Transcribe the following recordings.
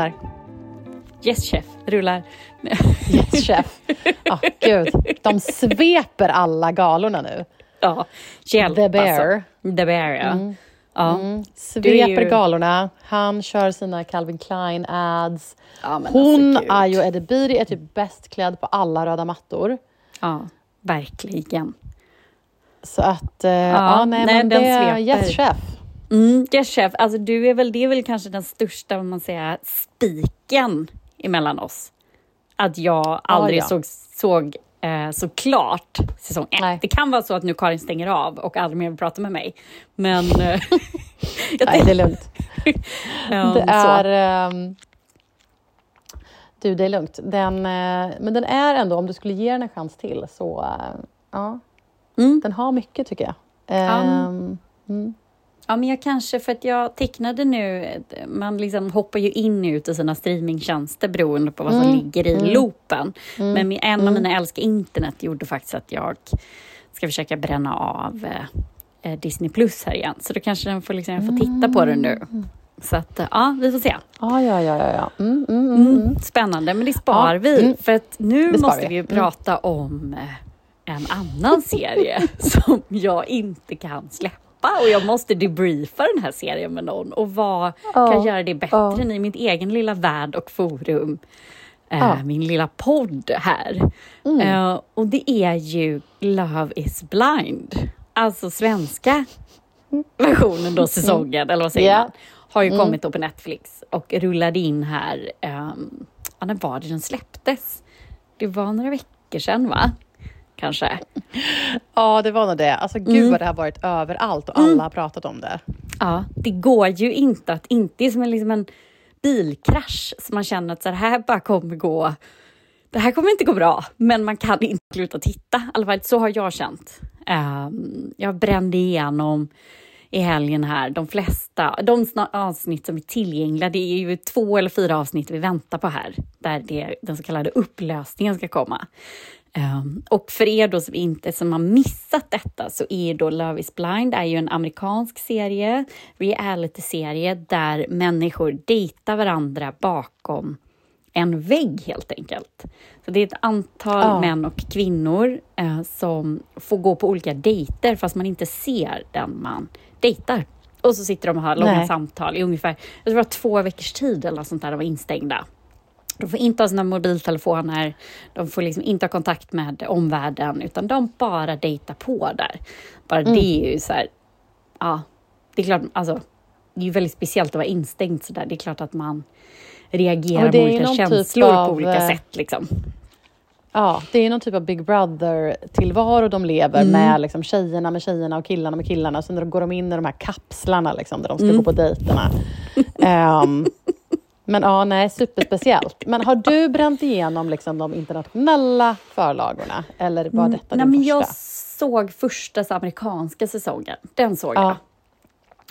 rullar. Yes chef, rullar. Yes chef. Ja, oh, gud. De sveper alla galorna nu. Ja, hjälp The Bear. Alltså. The Bear, ja. Mm. ja. Mm. Sveper ju... galorna. Han kör sina Calvin Klein ads. Ja, Hon, alltså, Ayo Edebiri, är typ bäst klädd på alla röda mattor. Ja, verkligen. Så att, uh, ja, ja, nej, nej men det är yes chef. Mm, yes chef, alltså du är väl, det är väl kanske den största, vad man säger, spiken emellan oss. Att jag aldrig ja, ja. såg, såg eh, så klart säsong ett. Nej. Det kan vara så att nu Karin stänger av och aldrig mer vill prata med mig. Men... Eh, Nej, det är lugnt. um, det är... Um, du, det är lugnt. Den, uh, men den är ändå, om du skulle ge den en chans till, så... Uh, ja. Mm. Den har mycket, tycker jag. Um, mm. Ja, men jag kanske, för att jag tecknade nu, man liksom hoppar ju in och ut i sina streamingtjänster beroende på vad som mm. ligger i mm. loopen. Mm. Men en av mm. mina älskar internet gjorde faktiskt att jag ska försöka bränna av eh, Disney Plus här igen. Så då kanske den får, liksom, jag får titta på den nu. Mm. Så att, ja, vi får se. Ah, ja, ja, ja, ja. Mm, mm, mm, Spännande, men det spar ja, vi. För att nu måste vi ju prata om eh, en annan serie som jag inte kan släppa släppa och jag måste debriefa den här serien med någon och vad ja, kan göra det bättre ja. än i mitt egen lilla värld och forum. Eh, ja. min lilla podd här. Mm. Eh, och det är ju Love is blind. Alltså svenska versionen då, säsongen, mm. eller vad säger yeah. man? Har ju mm. kommit då på Netflix och rullade in här, um, ja, när var det den släpptes? Det var några veckor sedan va? Kanske. Ja, det var nog det. Alltså gud mm. vad det har varit överallt och alla mm. har pratat om det. Ja, det går ju inte att inte, är som en, liksom en bilkrasch som man känner att så här bara kommer gå, det här kommer inte gå bra, men man kan inte sluta titta. I alla fall så har jag känt. Um, jag brände igenom i helgen här. De flesta, de avsnitt som är tillgängliga, det är ju två eller fyra avsnitt vi väntar på här, där det, den så kallade upplösningen ska komma. Um, och för er då som inte som har missat detta så är då Love is blind är ju en amerikansk serie, reality-serie där människor dejtar varandra bakom en vägg helt enkelt. Så det är ett antal ja. män och kvinnor eh, som får gå på olika dejter fast man inte ser den man dejtar. Och så sitter de och har långa Nej. samtal i ungefär, jag tror det var två veckors tid eller sånt där, de var instängda. De får inte ha sina mobiltelefoner, de får liksom inte ha kontakt med omvärlden, utan de bara dejtar på där. Bara mm. det är ju så här, ja, det är klart, alltså, det är ju väldigt speciellt att vara instängd så där. Det är klart att man reagerar med olika typ känslor typ av, på olika eh, sätt. Liksom. Ja, det är någon typ av Big Brother-tillvaro de lever mm. med liksom, tjejerna med tjejerna och killarna med killarna. Sen går de in i de här kapslarna liksom, där de ska mm. gå på dejterna. Um, Men ja, nej, superspeciellt. Men har du bränt igenom liksom de internationella förlagorna? Eller var mm, detta mm, din nej, första? Jag såg första amerikanska säsongen. Den såg ja. jag.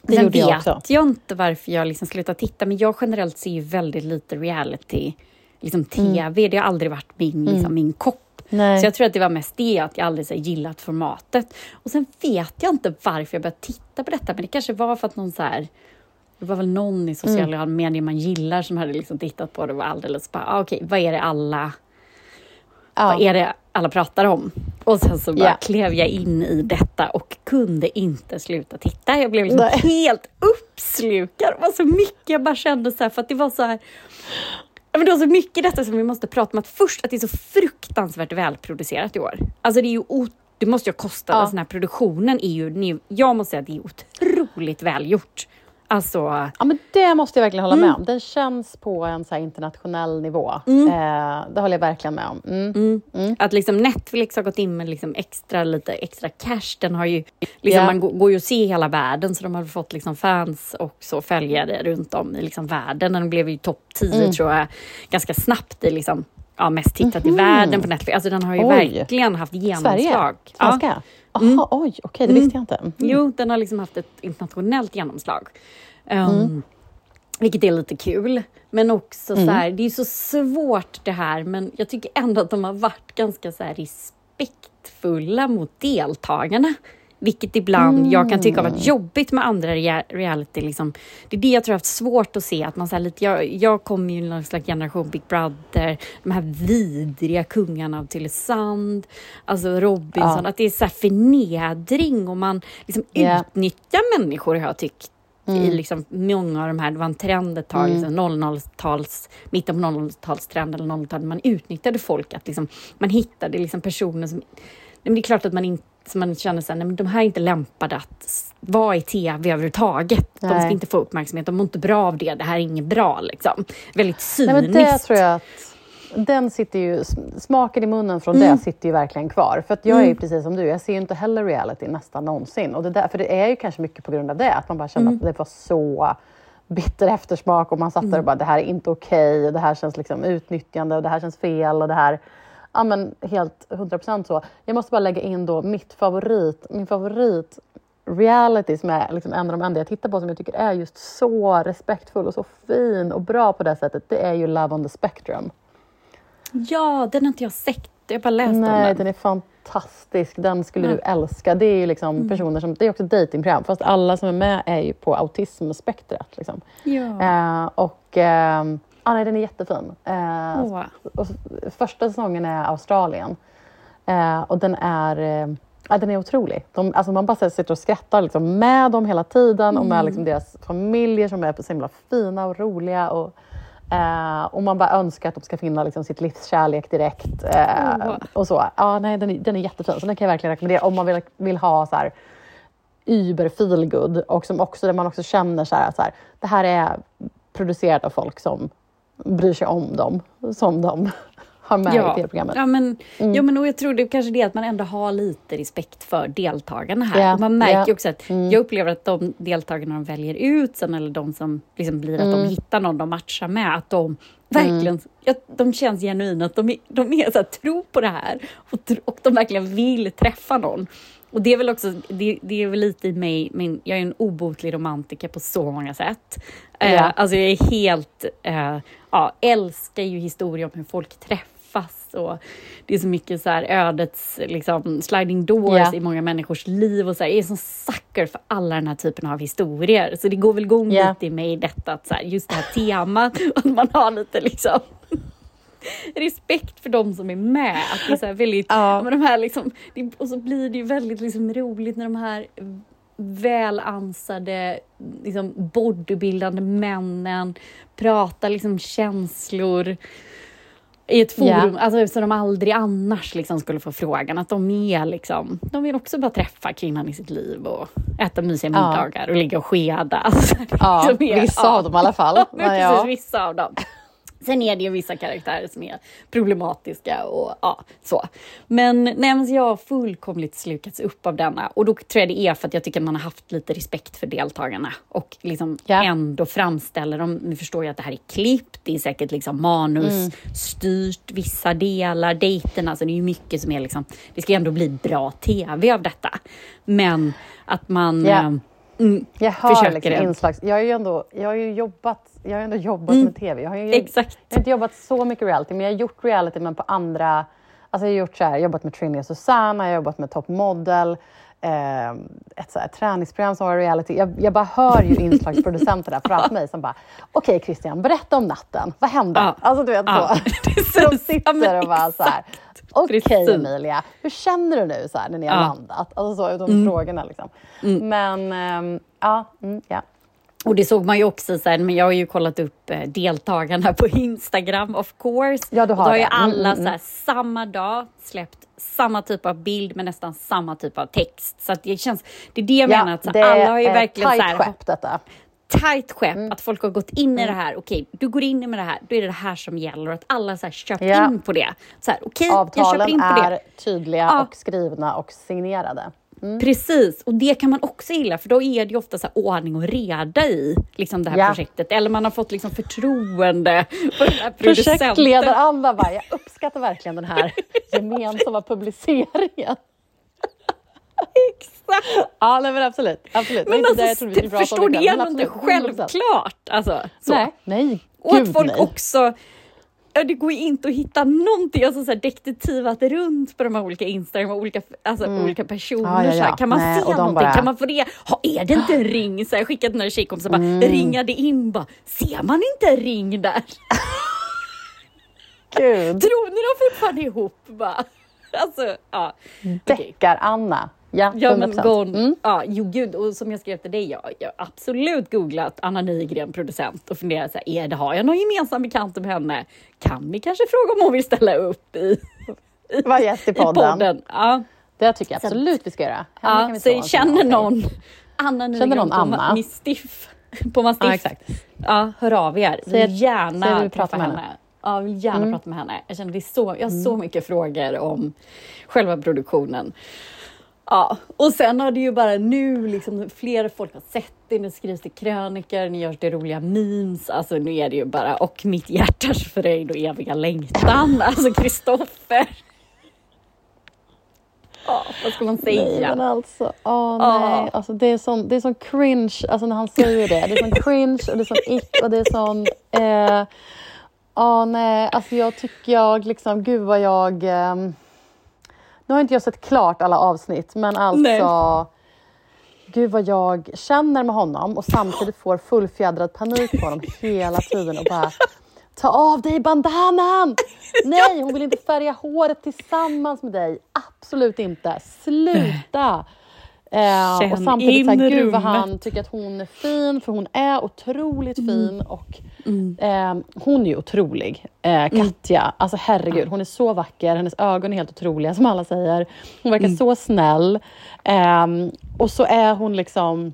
Det Sen vet jag, också. jag inte varför jag liksom slutade titta, men jag generellt ser ju väldigt lite reality, liksom TV. Mm. Det har aldrig varit min, liksom, mm. min kopp. Nej. Så jag tror att det var mest det, att jag aldrig så gillat formatet. Och sen vet jag inte varför jag började titta på detta, men det kanske var för att någon så här det var väl någon i sociala mm. medier man gillar som hade liksom tittat på det och var alldeles bara, ah, okej, okay, vad är det alla ja. vad är det alla pratar om? Och sen så bara yeah. klev jag in i detta och kunde inte sluta titta. Jag blev liksom helt uppslukad. Det var så mycket jag bara kände så här, för att det var så här men det var så mycket detta som vi måste prata om. Att först att det är så fruktansvärt välproducerat i år. Alltså det är ju det måste ju ha kostat, ja. alltså den här produktionen är ju, jag måste säga att det är otroligt välgjort. Alltså... Ja, men det måste jag verkligen hålla mm. med om. Den känns på en så internationell nivå. Mm. Eh, det håller jag verkligen med om. Mm. mm. mm. Att liksom Netflix har gått in med liksom extra, lite extra cash. Den har ju, liksom, yeah. Man går ju att se hela världen, så de har fått liksom fans och så följare runt om i liksom världen. Den blev ju topp 10 mm. tror jag, ganska snabbt i liksom, ja, mest tittat i världen på Netflix. Alltså den har ju oj. verkligen haft genomslag. Sverige? Svenska? Ja. Aha, mm. Oj, okej, okay, det visste jag inte. Mm. Jo, den har liksom haft ett internationellt genomslag. Um, mm. Vilket är lite kul. Men också mm. så här, det är så svårt det här, men jag tycker ändå att de har varit ganska så här respektfulla mot deltagarna Vilket ibland jag kan tycka har varit jobbigt med andra rea- reality. Liksom. Det är det jag tror jag har haft svårt att se. Att man, så lite, jag, jag kommer ju i någon slags generation Big Brother, de här vidriga kungarna av Tylösand, alltså Robinson. Att det är så här förnedring och man liksom Ja. utnyttjar människor har jag tyckt. I liksom många av de här, det var en trend ett tag, liksom 00-tals, mitten på 00-talstrend eller 00-talet, man utnyttjade folk, att liksom, man hittade liksom personer som, nej, men det är klart att man inte som man känner så här, nej, men de här är inte lämpade att vara i tv överhuvudtaget. De ska Nej. inte få uppmärksamhet, de mår inte bra av det, det här är inget bra liksom. Väldigt Nej, cyniskt. men det tror jag att den sitter ju, smaken i munnen från Mm. det sitter ju verkligen kvar. För att jag är ju precis som du, jag ser ju inte heller reality nästan någonsin. Och det där, för det är ju kanske mycket på grund av det, att man bara känner Mm. att det var så bitter eftersmak och man satt där och bara det här är inte okej och det här känns liksom utnyttjande och det här känns fel och det här Ja men helt 100% så. Jag måste bara lägga in då mitt favorit, min favorit reality som är liksom en av de enda jag tittar på som jag tycker är just så respektfull och så fin och bra på det sättet. Det är ju Love on the Spectrum. Ja, den har inte jag sett. Jag har bara läst om Nej, den. den är fantastisk. Den skulle du älska. Det är liksom personer som, det är också ett datingprogram fast alla som är med är ju på autismspektrat. Liksom. Ja. Eh, och eh, ah, nej, den är jättefin. Eh, Åh. och första säsongen är Australien. Eh, och den är, eh, ja, den är otrolig. De, alltså man bara sitter och skrattar liksom med dem hela tiden och Mm. med liksom deras familjer som är så himla fina och roliga. Och, eh, och man bara önskar att de ska finna liksom sitt livs kärlek direkt. Åh. och så. Ja, nej, den, är, den är jättefin, så den kan jag verkligen rekommendera om man vill, vill ha så här, über feelgood och som också, där man också känner så här, så här, det här är producerat av folk som bryr sig om dem, som de har med i tv-programmet. Ja, men, Mm. ja, men och jag tror det är kanske det att man ändå har lite respekt för deltagarna här. Ja, Och man märker ja. Mm. ju också att jag upplever att de deltagarna de väljer ut sen, eller de som liksom blir att Mm. de hittar någon de matchar med, att de verkligen, ja, de känns genuina, att de, de är så här, tror på det här och, och de verkligen vill träffa någon. Och det är väl också, det, det är väl lite i mig, min, jag är en obotlig romantiker på så många sätt. Eh, Ja. alltså jag är helt, eh, ja, älskar ju historier om hur folk träffas och det är så mycket så här ödets liksom, sliding doors Ja. i många människors liv och så här, jag är som sucker för alla den här typen av historier. Så det går väl igång Ja. lite i mig detta, att så här, just det här temat, att man har lite liksom respekt för de som är med. Att det är så här väldigt, Ja. ja. men de här liksom, det, och så blir det ju väldigt liksom roligt när de här välansade, liksom bodybuildande männen pratar liksom känslor i ett forum, Ja. alltså, så de aldrig annars liksom skulle få frågan. Att de är liksom, de vill också bara träffa kvinnan i sitt liv och äta mysiga Ja. middagar och ligga och skeda. Alltså, Ja, liksom är- vissa ja. av dem i alla fall. Ja, precis, ja. vissa av dem. Sen är det ju vissa karaktärer som är problematiska och ja, så. Men, nej, men så jag har fullkomligt slukats upp av denna och då tror jag det är för att jag tycker att man har haft lite respekt för deltagarna och liksom Ja. ändå framställer dem. Nu förstår jag att det här är klippt, det är säkert liksom manusstyrt, vissa delar, dejterna, alltså det är ju mycket som är liksom, det ska ändå bli bra tv av detta. Men att man eh, mm, Jag hör liksom. Mm. inslags... Jag har ju ändå jag har ju jobbat, jag har ändå jobbat med tv. Jag har, ju, Exakt. jag har inte jobbat så mycket reality, men jag har gjort reality men på andra... Alltså jag har gjort så här, jobbat med Trini och Susanna, jag har jobbat med Top Model, eh, ett så här träningsprogram som var reality. Jag, jag bara hör ju inslagsproducenter där framför mig som bara Okej Christian, berätta om natten. Vad hände? Ja. Alltså du vet Ja, så. de sitter och bara så här. Okej Precis. Emilia, hur känner du nu så här, när ni har Ja. landat? Alltså så, de frågorna liksom. Men ehm, ja, mm, ja. Och det såg man ju också sen, men jag har ju kollat upp eh, deltagarna på Instagram of course. Ja, du har då har ju det. Mm, alla mm, så här, samma dag släppt samma typ av bild med nästan samma typ av text. Så det känns, det är det jag menar, att så, alla har ju är verkligen så här, skepp detta. tajt skepp, Mm. att folk har gått in i det här. Okej, du går in med det här, då är det det här som gäller och att alla så här köpt Ja. in på det. Så här, okej, jag köper Avtalen in på är det. tydliga Ja. och skrivna och signerade. Precis, och det kan man också gilla för då är det ju ofta så ordning och reda i liksom det här Ja. projektet. Eller man har fått liksom förtroende för den här producenten. Projektledaranda bara, jag uppskattar verkligen den här gemensamma publiceringen. Exakt. Ja, nej, men absolut. absolut. Men alltså, det jag vi om förstår det är inte absolut, 100%. självklart. Alltså, så. Nej, nej. Och att folk nej. också det går ju inte att hitta någonting, alltså så här detektivat runt på de här olika Instagram och olika, alltså, olika personer. Ja, ja, Så ja. Kan man Nej, se någonting? bara- Kan man få det? Ha, är det inte en ring? Så här, jag skickade några tjejkompisar bara ringade in bara, ser man inte en ring där? Gud. Tror ni de fortfarande är ihop? Bara. Alltså, ja. Deckar-Anna. Ja, Ja men 100%. Gon, Mm. ja jo gud och som jag skrev till dig, jag jag har absolut googlat Anna Nygren producent och funderat så här, är det, har jag någon gemensam bekant med henne? Kan vi kanske fråga om hon vill ställa upp i, i, Var gäst i i podden. Ja, Det tycker jag absolut vi ska göra. Henne kan ja vi så känner någon Anna Nygren någon Anna? Ma- Mistiff, på Mastiff, Ja, exakt. ja, hör av er. Säg- Vill gärna vi pratar med henne. henne. Mm. Ja, jag vill gärna prata med henne. Jag känner det är så, jag har så mycket frågor om själva produktionen. Ja, och sen har det ju bara nu liksom fler folk har sett det, nu skrivs det krönikor, nu görs det roliga memes, alltså nu är det ju bara och mitt hjärtas fröjd och eviga längtan, alltså Kristoffer. Ja, vad ska man Nej, säga? men alltså, åh Ja. nej. Alltså, det, är sån, det är sån cringe, alltså när han säger det. Det är sån cringe och det är sån ick och det är sån... Eh, åh nej, alltså jag tycker jag liksom, gud vad jag... ehm, nu har inte jag sett klart alla avsnitt, men alltså... Nej. Gud vad jag känner med honom och samtidigt får fullfjädrad panik på honom hela tiden och bara Ta av dig bandanan! Nej, hon vill inte färga håret tillsammans med dig. Absolut inte. Sluta! Eh, och samtidigt så här, gud vad han tycker att hon är fin, för hon är otroligt Mm. fin och eh, hon är ju otrolig. Eh, Katja, alltså herregud, hon är så vacker, hennes ögon är helt otroliga som alla säger. Hon Mm. verkar så snäll. Ehm, och så är hon liksom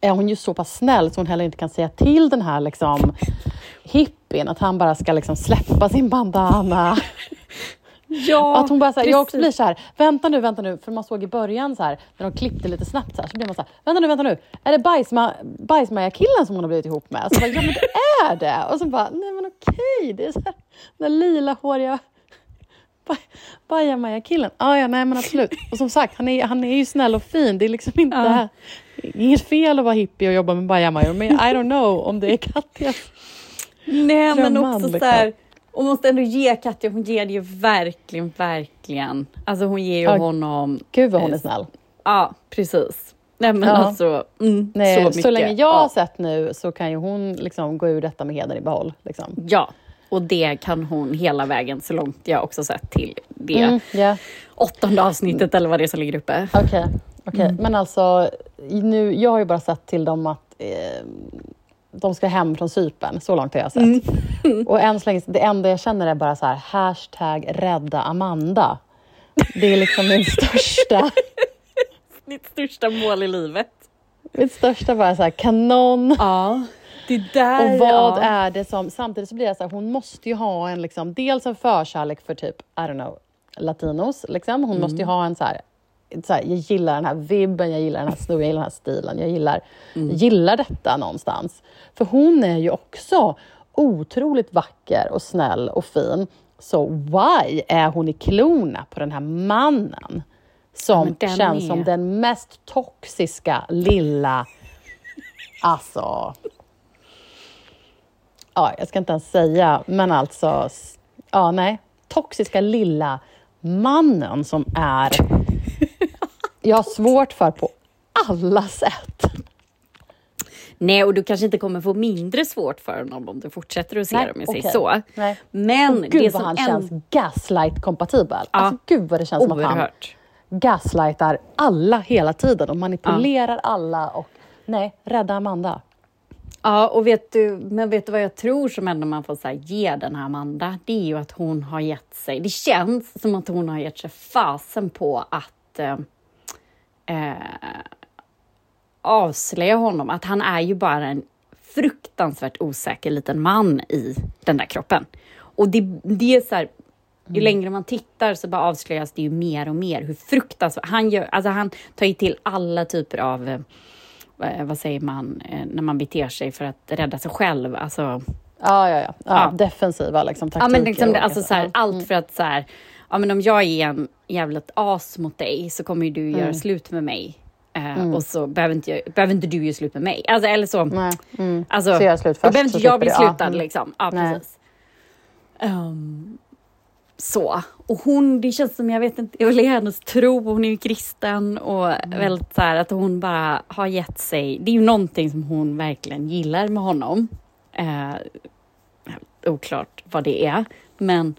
är hon ju så pass snäll så hon heller inte kan säga till den här liksom hippien att han bara ska liksom släppa sin bandana. Ja, att hon bara så här, jag också blir så här, vänta nu, vänta nu, för man såg i början så här, när de klippte lite snabbt så här, så blev man så här, vänta nu, vänta nu, är det bajsma, bajsmaja-killen som hon har blivit ihop med? Så bara, ja men det är det! Och så bara, nej men okej, det är så här, den lilahåriga baj- bajamaja-killen. Ah, ja, nej men absolut. Och som sagt, han är, han är ju snäll och fin, det är liksom inte, Ja. inget fel att vara hippie och jobba med bajamajor, men I don't know om det är Katjas Nej men också liksom. så här, och måste ändå ge Katja, hon ger det ju verkligen, verkligen. Alltså hon ger ju Ja. honom, Gud vad hon är snäll. ja precis. Nej men Ja. alltså, mm, Nej, så så, länge jag har ja. sett nu så kan ju hon liksom gå ur detta med heder i behåll. Liksom. ja, och det kan hon hela vägen så långt jag också sett till det Mm, ja. åttonde avsnittet eller vad det är som ligger uppe. Okej, okej. Mm. men alltså nu, jag har ju bara sett till dem att eh, de ska hem från Cypern. Så långt har jag sett. Mm. Och än så länge, det enda jag känner är bara så här, hashtag rädda Amanda. Det är liksom min största, Ditt största mål i livet. mitt största bara så här, kanon. Ja, det där Och vad ja. är det som, samtidigt så blir jag så här, hon måste ju ha en liksom, dels en förkärlek för typ, I don't know, latinos liksom. Hon måste ju ha en så här, så här, jag gillar den här vibben, jag gillar den här snurren, jag gillar den här stilen, jag gillar, jag gillar detta någonstans. För hon är ju också otroligt vacker och snäll och fin. Så why är hon i klorna på den här mannen? Som känns är- som den mest toxiska lilla, alltså ja, jag ska inte ens säga, men alltså, ja nej, toxiska lilla mannen som är, jag har svårt för på alla sätt. Nej, och du kanske inte kommer få mindre svårt för honom om du fortsätter att se Nej, dem, jag säger okej. så. Nej. Men Och gud det vad som han en- känns gaslight-kompatibel. Alltså gud vad det känns som att han oerhört. gaslightar alla hela tiden och manipulerar alla och nej, rädda Amanda. Ja, och vet du, men vet du vad jag tror som ändå man får så här, ge den här Amanda? Det är ju att hon har gett sig, det känns som att hon har gett sig fasen på att eh, eh, avslöja honom, att han är ju bara en fruktansvärt osäker liten man i den där kroppen. Och det, det är så här, ju längre man tittar så bara avslöjas det ju mer och mer hur fruktansvärt... Han, gör, alltså han tar ju till alla typer av, eh, vad säger man, eh, när man beter sig för att rädda sig själv. Alltså, Ja, ja, ja. ja, Ja. Defensiva liksom, taktiker. ja, men liksom, alltså, så här, allt för att så här, ja, men om jag är en jävligt as mot dig så kommer ju du Mm. göra slut med mig. Eh, Och så behöver inte, jag- behöver inte du göra slut med mig. Alltså, eller så. Nej, mm. Alltså, Så gör jag slut då först, behöver så inte jag bli du. Ja, slutad mm. liksom. Ja, Nej. precis. Um, så. Och hon, det känns som, jag vet inte, jag vill hennes tro, hon är ju kristen och mm. väldigt så här att hon bara har gett sig, det är ju någonting som hon verkligen gillar med honom. Eh, oklart vad det är, men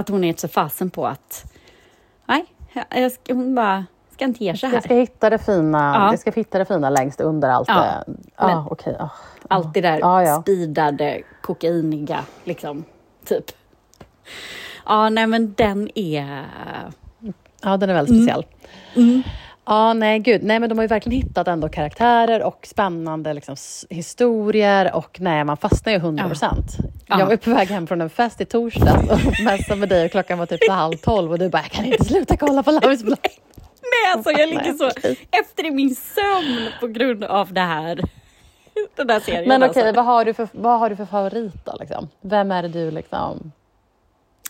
att hon är sig fasen på att nej, jag ska, hon bara ska inte ge sig här. Jag ska hitta det fina, ja. jag ska hitta det fina längst under allt ja. det. Ah, okay. ah. Allt det där ah, ja. speedade, kokainiga, liksom, typ. Ja, nej men den är... Ja, den är väldigt mm. speciell. Mm. Ja, nej gud. Nej, men de har ju verkligen hittat ändå karaktärer och spännande liksom, historier och nej, man fastnar ju 100 procent. Ja. Jag var på väg hem från en fest i torsdags och messade med dig och klockan var typ så halv tolv och du bara, jag kan inte sluta kolla på Love is blind. Nej, alltså jag ligger så efter i min sömn på grund av det här. Den här serien. Men okej, okay, alltså. vad, har du för, vad har du för favorit då? Liksom? Vem är det du liksom...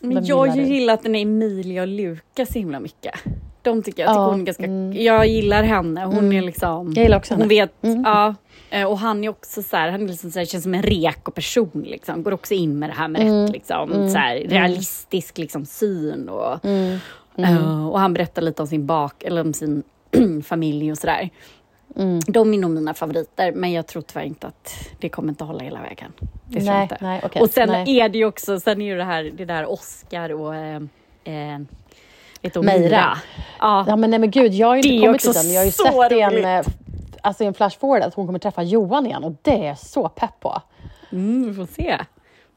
Men jag har ju gillat den Emilia och Lukas himla mycket. De tycker jag, ja, hon är ganska, mm. jag gillar henne. Hon mm. är liksom... Jag gillar också henne. Hon vet, mm. ja. Eh, och han är också så här, han är liksom så här, känns som en reko person. Liksom. Går också in med det här med mm. rätt liksom, mm. så här, mm. realistisk liksom, syn. Och, uh, och han berättar lite om sin bak, eller om sin familj och sådär. Mm. De är nog mina favoriter, men jag tror tyvärr inte att det kommer inte hålla hela vägen. Det nej. Nej, okay, och sen nej. är det ju också, sen är ju det här, det där Oscar och eh, vet Meira. Ja. ja men nej men gud, jag har ju inte kommit dit än. Jag har ju sett i en, eh, alltså en flash forward att hon kommer träffa Johan igen och det är jag så pepp på. Mm, vi får se.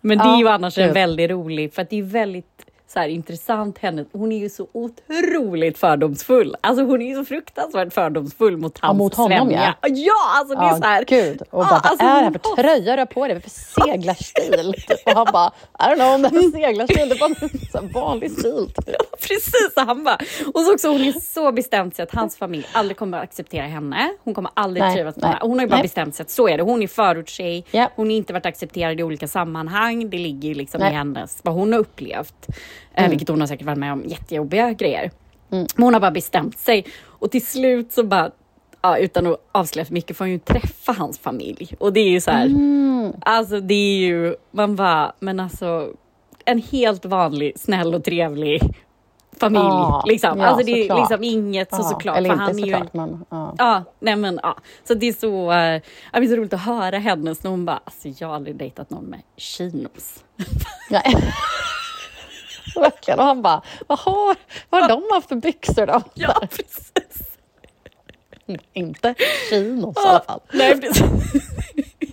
Men det är ju annars en väldigt rolig, för att det är väldigt så här, intressant. Henne, hon är ju så otroligt fördomsfull. Alltså hon är ju så fruktansvärt fördomsfull mot hans ja, mot honom, ja. ja, alltså det är ja, så här. Gud. Och bara, alltså, vad är det här för tröja du har på dig? Vad för seglarstil? Och han bara, I don't know om det är seglarstil, det är bara en vanlig stil. Typ. Precis, han bara. Och så också hon är så bestämt sig att hans familj aldrig kommer att acceptera henne. Hon kommer aldrig nej, trivas med henne. Hon har ju bara nej. bestämt sig att så är det. Hon är förortstjej. Yeah. Hon har inte varit accepterad i olika sammanhang. Det ligger ju liksom nej. i hennes, vad hon har upplevt. Mm. vilket hon har säkert varit med om jättejobbiga grejer. Mm. Men hon har bara bestämt sig och till slut så bara Ja, utan att avslöja för mycket får hon ju träffa hans familj. Och det är ju så här, mm. alltså det är ju, man bara, men alltså en helt vanlig, snäll och trevlig familj. Ja, liksom. Ja, alltså det är liksom inget så såklart. Eller för inte han såklart, är ju en, men... Ja. ja, nej men ja. Så det är så, äh, det är så roligt att höra hennes när hon bara, alltså jag har aldrig dejtat någon med chinos. Verkligen. Och han bara, vad har, vad har de haft för byxor då? Ja, precis. Inte chinos i alla fall. Nej, precis.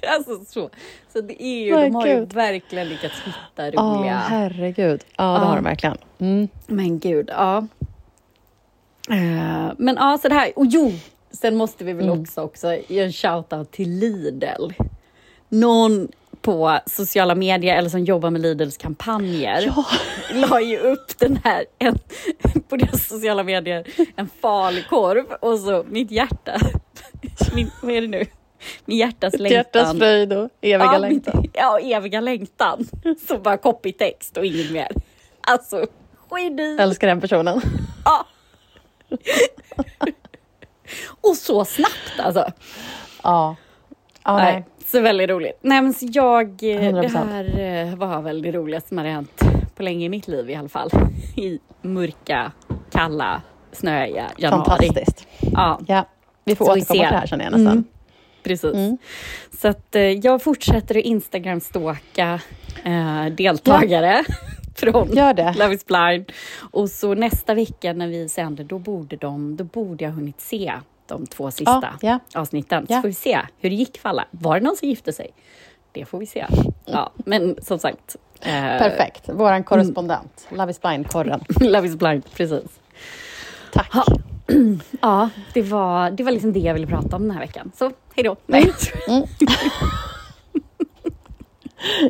Alltså så. Så det är ju, de har ju verkligen lyckats hitta roliga... Ja, oh, herregud. Ja, det ja. har de verkligen. Mm. Men gud, ja. Uh, men ja, så det här. Och jo, sen måste vi väl mm. också, också ge en shout-out till Lidl. Någon på sociala medier eller som jobbar med Lidls kampanjer ja. la ju upp den här en, på deras sociala medier, en falukorv och så mitt hjärta. Min, vad är det nu? Min hjärtas längtan. Hjärtas fröjd och eviga ja, längtan. Mitt, ja, eviga längtan. Så bara copytext och inget mer. Alltså, geni. Älskar den personen. Ja. och så snabbt alltså. Ja. ja nej. nej. Så väldigt roligt. Nej men jag, 100%. Eh, det här eh, var väl det roligaste som hade hänt på länge i mitt liv i alla fall. I mörka, kalla, snöiga januari. Fantastiskt. Ja. ja. Vi får så återkomma till det här känner jag nästan. Mm. Precis. Mm. Så att eh, jag fortsätter att Instagram-stalka eh, deltagare. Ja. från Gör det. Love is blind. Och så nästa vecka när vi sänder, då borde, de, då borde jag hunnit se de två sista ja, ja. avsnitten. Så får vi se hur det gick för alla. Var det någon som gifte sig? Det får vi se. Ja, men som sagt. Eh, Perfekt. Vår korrespondent. Mm. Love is blind-korren. Love is blind, precis. Tack. Ha. Ja, det var, det var liksom det jag ville prata om den här veckan. Så, hej då. Nej. Mm.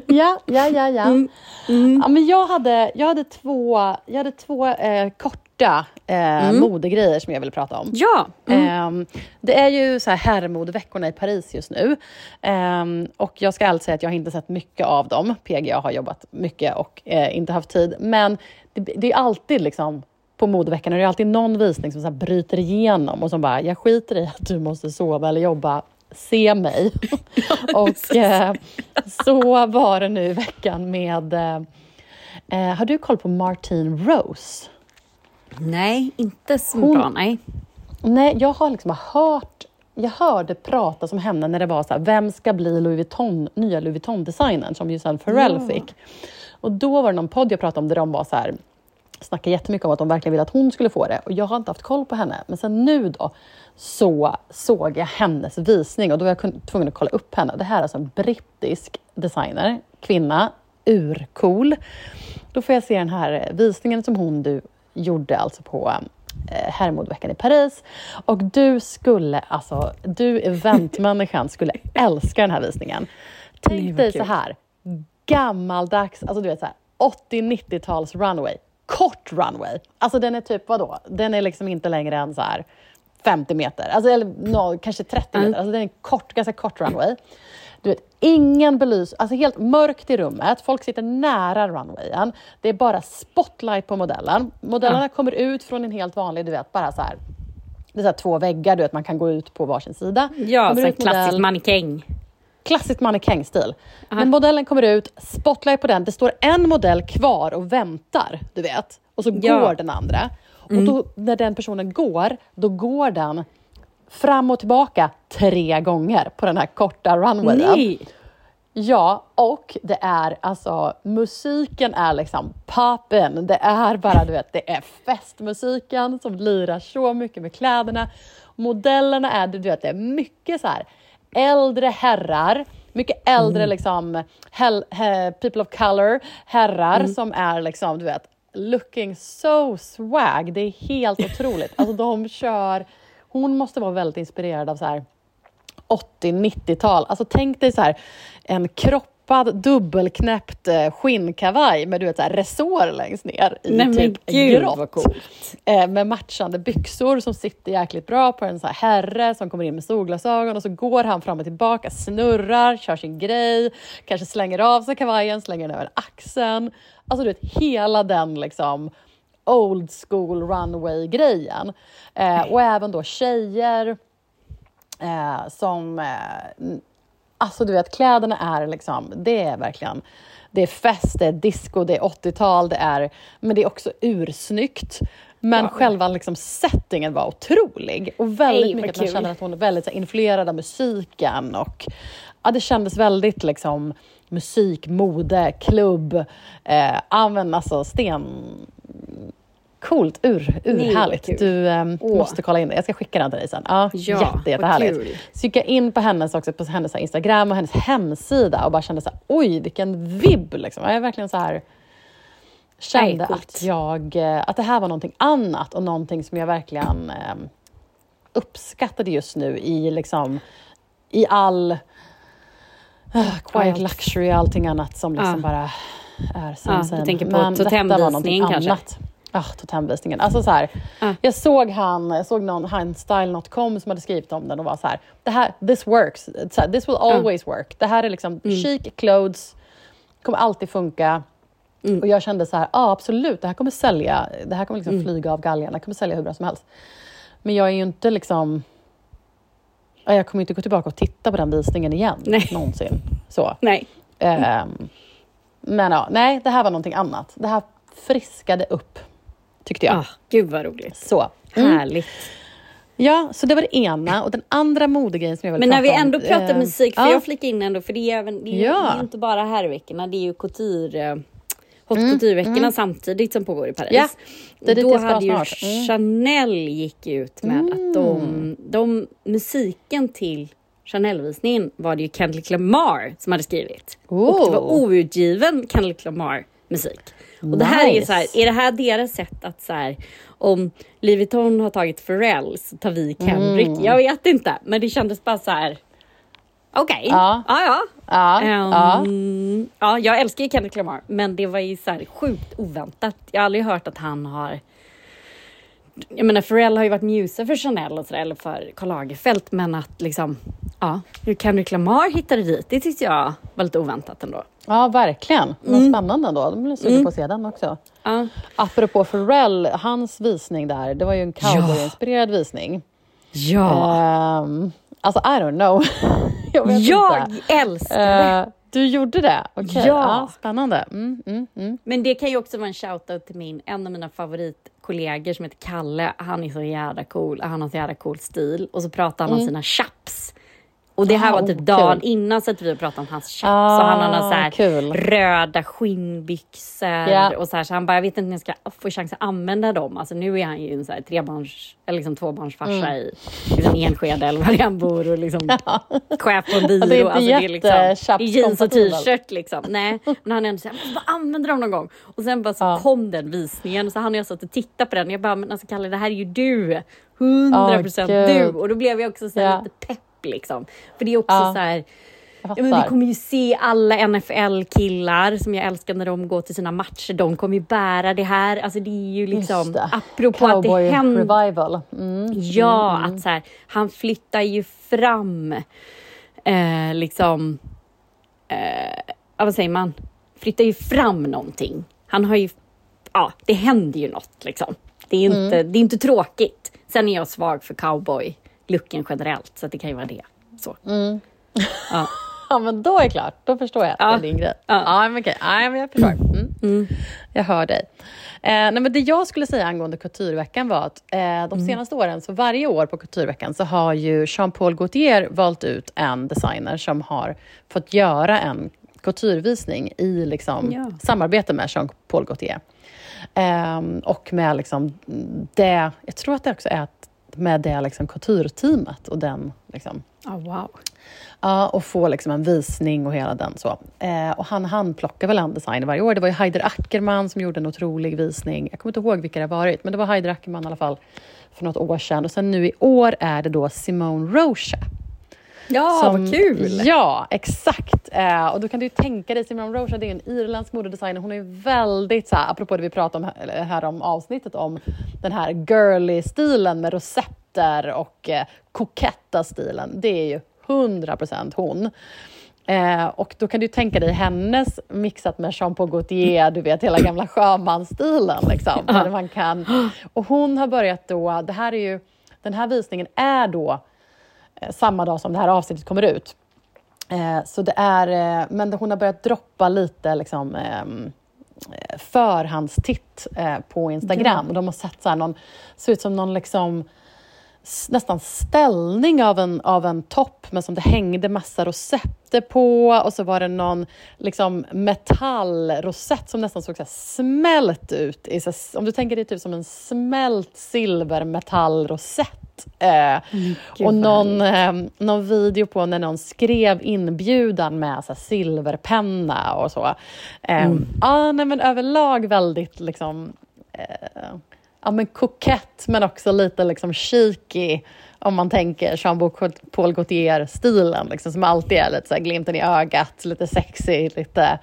ja, ja, ja, ja. Mm. Mm. ja men jag, hade, jag hade två, jag hade två eh, korta eh, mm. modegrejer som jag vill prata om. Ja! Mm. Eh, det är ju så här herrmodeveckorna i Paris just nu. Eh, och jag ska alltså säga att jag har inte sett mycket av dem. PGA har jobbat mycket och eh, inte haft tid. Men det, det är alltid liksom på modeveckorna, det är alltid någon visning som så bryter igenom och som bara, jag skiter i att du måste sova eller jobba se mig. och eh, så var det nu i veckan med eh, Eh, har du koll på Martine Rose? Nej, inte så Hon- bra. Nej. Nej, jag har liksom hört jag hörde pratas om henne när det var så här, vem ska bli Louis Vuitton, nya Louis Vuitton-designern som ju sen Pharrell Ja. fick. Och då var det någon podd jag pratade om där de var så här, snackade jättemycket om att de verkligen ville att hon skulle få det. Och jag har inte haft koll på henne. Men sen nu då så såg jag hennes visning och då var jag tvungen att kolla upp henne. Det här är alltså en brittisk designer, kvinna, urcool. Då får jag se den här visningen som hon du gjorde alltså på eh, herrmodeveckan i Paris. Och du skulle, alltså, du eventmänniskan skulle älska den här visningen. Nej, Tänk vad dig kul. så här, gammaldags, alltså du vet så här 80-90-tals runway. Kort runway. Alltså den är typ, vadå? Den är liksom inte längre än så här 50 meter, alltså, eller no, kanske 30 Mm. meter. Alltså den är kort, ganska kort runway. Du vet, ingen belys, alltså helt mörkt i rummet, folk sitter nära runwayen. Det är bara spotlight på modellen. Modellerna kommer ut från en helt vanlig, du vet, bara så här det är så två väggar, du vet, man kan gå ut på varsin sida. Ja, så en klassisk mannekäng. klassisk mannekängstil. Men modellen kommer ut, spotlight på den, det står en modell kvar och väntar, du vet. Och så Ja. går den andra. Och då, när den personen går, då går den fram och tillbaka tre gånger på den här korta runwayen. Nej! Ja, och det är alltså musiken är liksom poppen. Det är bara, du vet, det är festmusiken som lirar så mycket med kläderna. Modellerna är, du vet, det är mycket så här äldre herrar, mycket äldre liksom hell, he, people of color, herrar som är liksom, du vet, looking so swag. Det är helt otroligt. Alltså de kör, hon måste vara väldigt inspirerad av så här 80-90-tal. Alltså tänk dig så här en kroppad dubbelknäppt eh, skinnkavaj med du vet, så här resår längst ner i Nej typ gud grått. Eh, med matchande byxor som sitter jäkligt bra på en så här herre som kommer in med solglasögon och så går han fram och tillbaka, snurrar, kör sin grej, kanske slänger av sig kavajen, slänger den över axeln. Alltså du vet, hela den liksom old school runway-grejen. Eh, och även då tjejer eh, som... Eh, alltså du vet, kläderna är liksom, det är verkligen, det är fest, det är disco, det är 80-tal, det är, men det är också ursnyggt. Men Ja. själva liksom settingen var otrolig och väldigt vad mycket man känner att hon är väldigt här, influerad av musiken och ja, det kändes väldigt liksom musik, mode, klubb, eh, men alltså sten... Coolt, ur, urhärligt. kul. Du ehm, Åh. måste kolla in det. Jag ska skicka den till dig sen. Ja, Ja, jätte, jättehärligt. Så gick jag in på hennes, också, på hennes Instagram och hennes hemsida och bara kände så här, oj vilken vibb liksom. Jag är verkligen så här kände Nej, att, jag, eh, att det här var någonting annat och någonting som jag verkligen eh, uppskattade just nu i, liksom, i all uh, quiet luxury och allting annat som liksom Ja. bara är Ja, sen tänker på totemvisningen kanske? annat. Ja, totemvisningen. Alltså så här, Ja. Jag såg han, jag såg någon, han style.com som hade skrivit om den och var så här, det här this works, här, this will always work. Det här är liksom chic clothes, kommer alltid funka. Och jag kände så här, ja absolut, det här kommer sälja, det här kommer liksom flyga av galgen, det här kommer sälja hur bra som helst. Men jag är ju inte liksom, ja, jag kommer inte gå tillbaka och titta på den visningen igen, Nej. någonsin. Så. Nej. Ehm, men ja, nej, det här var någonting annat. Det här friskade upp, tyckte jag. Ah, gud vad roligt. Så. Mm. Härligt. Ja, så det var det ena. Och den andra modegrejen som jag vill Men prata när vi om, ändå pratar eh, musik, får ja. jag flika in ändå, för det är, även, det är, Ja. ju inte bara herrveckorna, det är ju couture, eh, hot couture-veckorna samtidigt som pågår i Paris. Mm, Ja, det är dit Då jag ska hade ju. Mm. Chanel gick ut med att de, de, musiken till Chanel-visningen var det ju Kendrick Lamar som hade skrivit. Och det var Oh. outgiven Kendrick Lamar-musik. Och det här är Nice. så här, är det här deras sätt att så här, om Louis Vuitton har tagit Pharrell så tar vi Kendrick. Mm. Jag vet inte, men det kändes bara så här. Okej, Ja. ja, ja. Ja, ja. Ehm, ja, jag älskar ju Kendrick Lamar, men det var ju så här sjukt oväntat. Jag har aldrig hört att han har... Jag menar, Pharrell har ju varit muser för Chanel och sådär, eller för Karl Lagerfeld, men att liksom... Ja, hur Kendrick Lamar hittade dit, det tyckte jag var lite oväntat ändå. Ja, verkligen. Men Mm. spännande ändå. De blir sugen på att se den också. Ja, Apropå Pharrell, hans visning där, det var ju en cowboy-inspirerad visning. ja. Ehm, alltså, I don't know. jag vet jag inte. älskar det! Eh, Du gjorde det? Okej, Ja. ja. spännande. Mm, mm, mm. Men det kan ju också vara en shoutout till min, en av mina favoritkollegor som heter Kalle. Han är så jävla cool, han har så jävla cool stil. Och så pratar han om sina chaps. Och det här Ah, var typ oh, dagen kul. innan så att vi pratade om hans chaps. Ah, så han har några så här kul. röda skinnbyxor Ja. och så här. Så han bara, jag vet inte när jag ska få chans att använda dem. Alltså nu är han ju en så här trebarns, eller liksom tvåbarnsfarsa Mm. i liksom Enskede eller var han bor och liksom chef på en byrå. det är inte alltså, det är liksom, är jeans och t-shirt liksom. Nej, men han är ändå jag måste bara använda dem någon gång. Och sen bara så Ja. kom den visningen så han och jag satt och tittade på den. Jag bara, men alltså Kalle det här är ju du. 100 procent Åh, du. Och då blev jag också så här Ja. lite pepp liksom. För det är också Ja. så här, Ja, men vi kommer ju se alla NFL-killar som jag älskar när de går till sina matcher. De kommer ju bära det här. Alltså det är ju liksom, apropå att Cowboy det händer. revival. Mm. Ja, att så här, han flyttar ju fram, eh, liksom, eh, vad säger man? Flyttar ju fram någonting. Han har ju, ja, det händer ju något liksom. Det är inte, Mm. det är inte tråkigt. Sen är jag svag för cowboy-looken generellt, så att det kan ju vara det. Så. Mm. Ja. Ja, men då är det klart. Då förstår jag att Ja. det är din grej. Ja. Ja, men okej. Ja, men jag förstår. Mm. Mm. Jag hör dig. Eh, nej, men det jag skulle säga angående Kulturveckan var att eh, Mm. de senaste åren, så varje år på Kulturveckan, så har ju Jean-Paul Gaultier valt ut en designer som har fått göra en kulturvisning i liksom, Ja. samarbete med Jean-Paul Gaultier. Ehm, och med liksom det, jag tror att det också är att med det liksom kulturteamet och den liksom, Oh, wow. Ja, och få liksom en visning och hela den. så. Eh, och han handplockar väl en designer varje år. Det var ju Heider Ackerman som gjorde en otrolig visning. Jag kommer inte ihåg vilka det har varit, men det var Heider Ackerman i alla fall för något år sedan. Och sen nu i år är det då Simone Rocha. Ja, som- vad kul! Ja, exakt. Eh, och då kan du ju tänka dig, Simone Rocha det är en irländsk modedesigner. Hon är ju väldigt, så här, apropå det vi pratade om här, om avsnittet, om den här girly stilen med rosetter och eh, koketta stilen. Det är ju 100% hon. Eh, och då kan du tänka dig hennes mixat med Jean-Paul Gaultier, du vet hela gamla sjömansstilen. Liksom, där man kan, och hon har börjat då, det här är ju, den här visningen är då samma dag som det här avsnittet kommer ut. Eh, så det är, eh, men hon har börjat droppa lite liksom, ehm, eh, förhandstitt eh, på Instagram. Och de har sett så här någon, ser ut som någon liksom, nästan ställning av en, av en topp, men som det hängde massa rosetter på. Och så var det någon liksom, metallrosett som nästan såg så smält ut. I, så, om du tänker dig typ som en smält silvermetallrosett. Eh, Gud, och någon, eh, någon video på när någon skrev inbjudan med så silverpenna och så. Eh, Mm. Ja, nej, men överlag väldigt liksom, eh, ja, men kokett men också lite liksom cheeky om man tänker Jean-Paul Gaultier-stilen, liksom, som alltid är lite så här, glimten i ögat, lite sexy, lite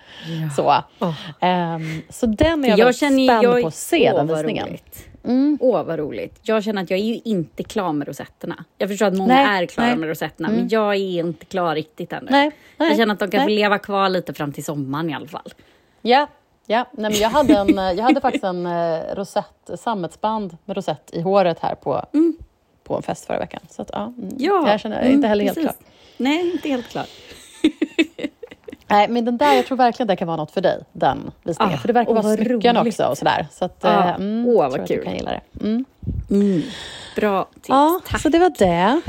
så. Åh. Ehm, så den är jag, Jag känner spänd jag- på att se, åh, den visningen. Mm. Åh, vad roligt. Jag känner att jag är ju inte klar med rosetterna. Jag förstår att många Nej, är klara nej. med rosetterna, Mm. men jag är inte klar riktigt ännu. Nej, jag känner att de kan nej. leva kvar lite fram till sommaren i alla fall. Ja, ja. Nej, men jag, hade en, eh, jag hade faktiskt en eh, rosett, sammetsband med rosett i håret här på, på en fest förra veckan. Så att, ja, mm, Ja, jag känner mm, inte heller helt precis. klar. Nej, inte helt klar. Nej, men den där, jag tror verkligen det kan vara något för dig, den visningen. Ah, för det verkar åh, vara smycken roligt. också och sådär. Så att, Ah, eh, mm, åh, vad jag tror att kul. du kan gilla det. Mm. Mm. Bra tips, Ja, tack. så det var det.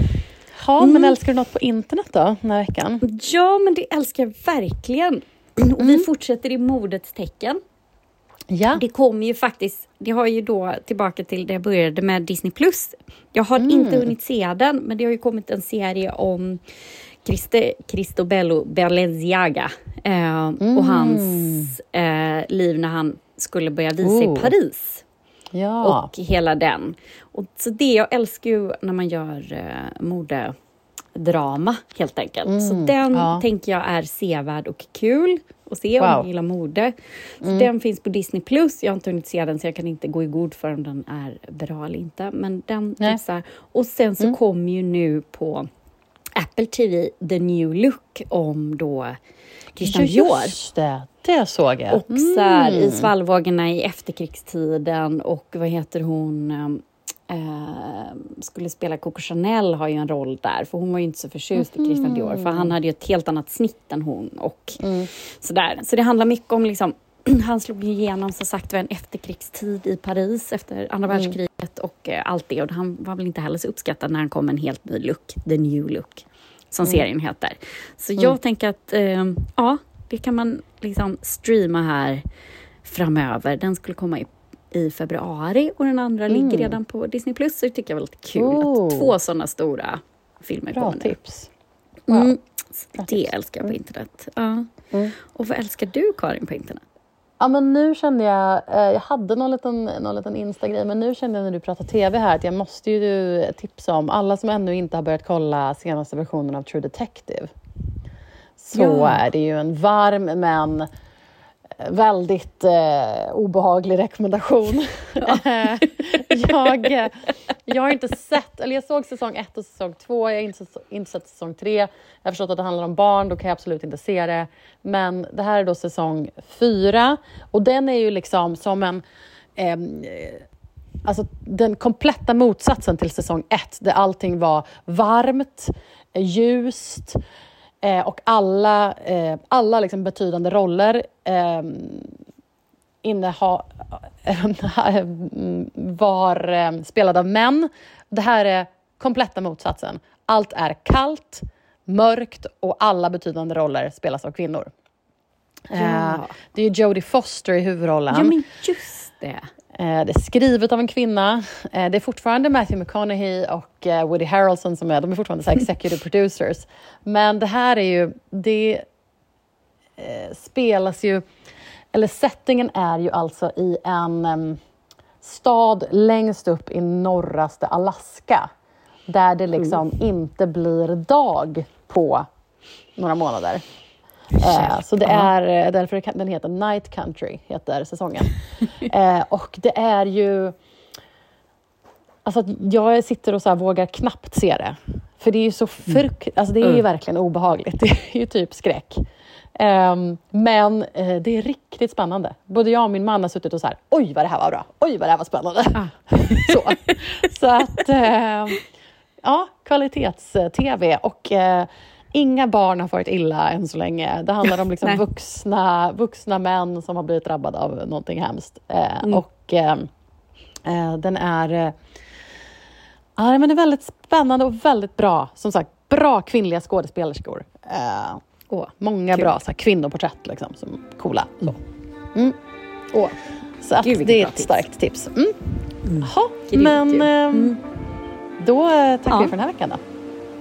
Ja, men älskar du något på internet då, den här veckan? Ja, men det älskar jag verkligen. Och Mm. vi fortsätter i modets tecken. Ja. Det kommer ju faktiskt, det har ju då tillbaka till det jag började med Disney+. Plus. Jag har Mm. inte hunnit se den, men det har ju kommit en serie om Christe, Cristobello Balenciaga eh, och hans eh, liv när han skulle börja visa Mm. Oh. i Paris. Ja. Och hela den. Och så det, jag älskar ju när man gör eh, modedrama helt enkelt. så Mm, den ja. tänker jag är sevärd och kul att se om Wow. man gillar mode. Så Mm. Den finns på Disney+. Plus. Jag har inte hunnit se den så jag kan inte gå i god för om den är bra eller inte. Men den tipsar. Och sen så Mm. kommer ju nu på Apple TV The New Look om då Christian Dior. Just det, det såg jag. Och så här, Mm. i svallvågorna i efterkrigstiden och vad heter hon, um, eh, skulle spela Coco Chanel har ju en roll där, för hon var ju inte så förtjust i Christian Dior, för han hade ju ett helt annat snitt än hon och sådär. Så det handlar mycket om liksom han slog igenom så sagt var en efterkrigstid i Paris efter andra världskriget och eh, allt det. Och han var väl inte heller så uppskattad när han kom med en helt ny look, the new look, som serien heter. Så jag tänker att, eh, ja, det kan man liksom streama här framöver. Den skulle komma i, i februari och den andra ligger redan på Disney+. Plus. Så det tycker jag var lite kul Oh. att två sådana stora filmer Bra kommer tips. Wow. Mm. Bra Det tips. älskar jag på internet. Ja. Mm. Och vad älskar du Karin på internet? Ja, men nu kände jag, eh, jag hade någon liten, någon liten Insta-grej, men nu kände jag när du pratar TV här att jag måste ju tipsa om alla som ännu inte har börjat kolla senaste versionen av True Detective. Så Ja. är det ju en varm men väldigt eh, obehaglig rekommendation. Eh, jag, eh, jag har inte sett, eller jag såg säsong ett och säsong två, jag har inte, inte sett säsong tre. Jag har förstått att det handlar om barn, då kan jag absolut inte se det. Men det här är då säsong fyra och den är ju liksom som en eh, Alltså den kompletta motsatsen till säsong ett, där allting var varmt, ljust eh, och alla, eh, alla liksom betydande roller eh, inneha, var eh, spelade av män. Det här är kompletta motsatsen. Allt är kallt, mörkt och alla betydande roller spelas av kvinnor. Eh, Ja. det är Jodie Foster i huvudrollen. Ja, men just det. Eh, Det är skrivet av en kvinna. Eh, Det är fortfarande Matthew McConaughey och eh, Woody Harrelson som är, de är fortfarande så executive producers. Men det här är ju, det spelas ju, eller settingen är ju alltså i en stad längst upp i norraste Alaska. Där det liksom inte blir dag på några månader. Eh, så det är eh, därför den heter Night Country, heter säsongen. eh, och det är ju... Alltså jag sitter och så vågar knappt se det. För det är ju så frukt... Alltså det är ju Mm. verkligen obehagligt. Det är ju typ skräck. Ehm, men eh, det är riktigt spännande. Både jag och min man har suttit och så här, oj vad det här var bra, oj vad det här var spännande. så. så att, eh, ja, kvalitets-tv och eh, inga barn har farit illa än så länge. Det handlar om liksom vuxna, vuxna män som har blivit drabbade av någonting hemskt. Eh, Och eh, eh, den är, eh, ja, men är väldigt spännande och väldigt bra. Som sagt, bra kvinnliga skådespelerskor. Eh, Åh, många kul. bra så här, kvinnoporträtt liksom, som coola. Så, mm. Åh. så att Gud, det är ett tips. starkt tips. Mm. Jaha, Grymt men ehm, då eh, tackar Ja. vi för den här veckan då.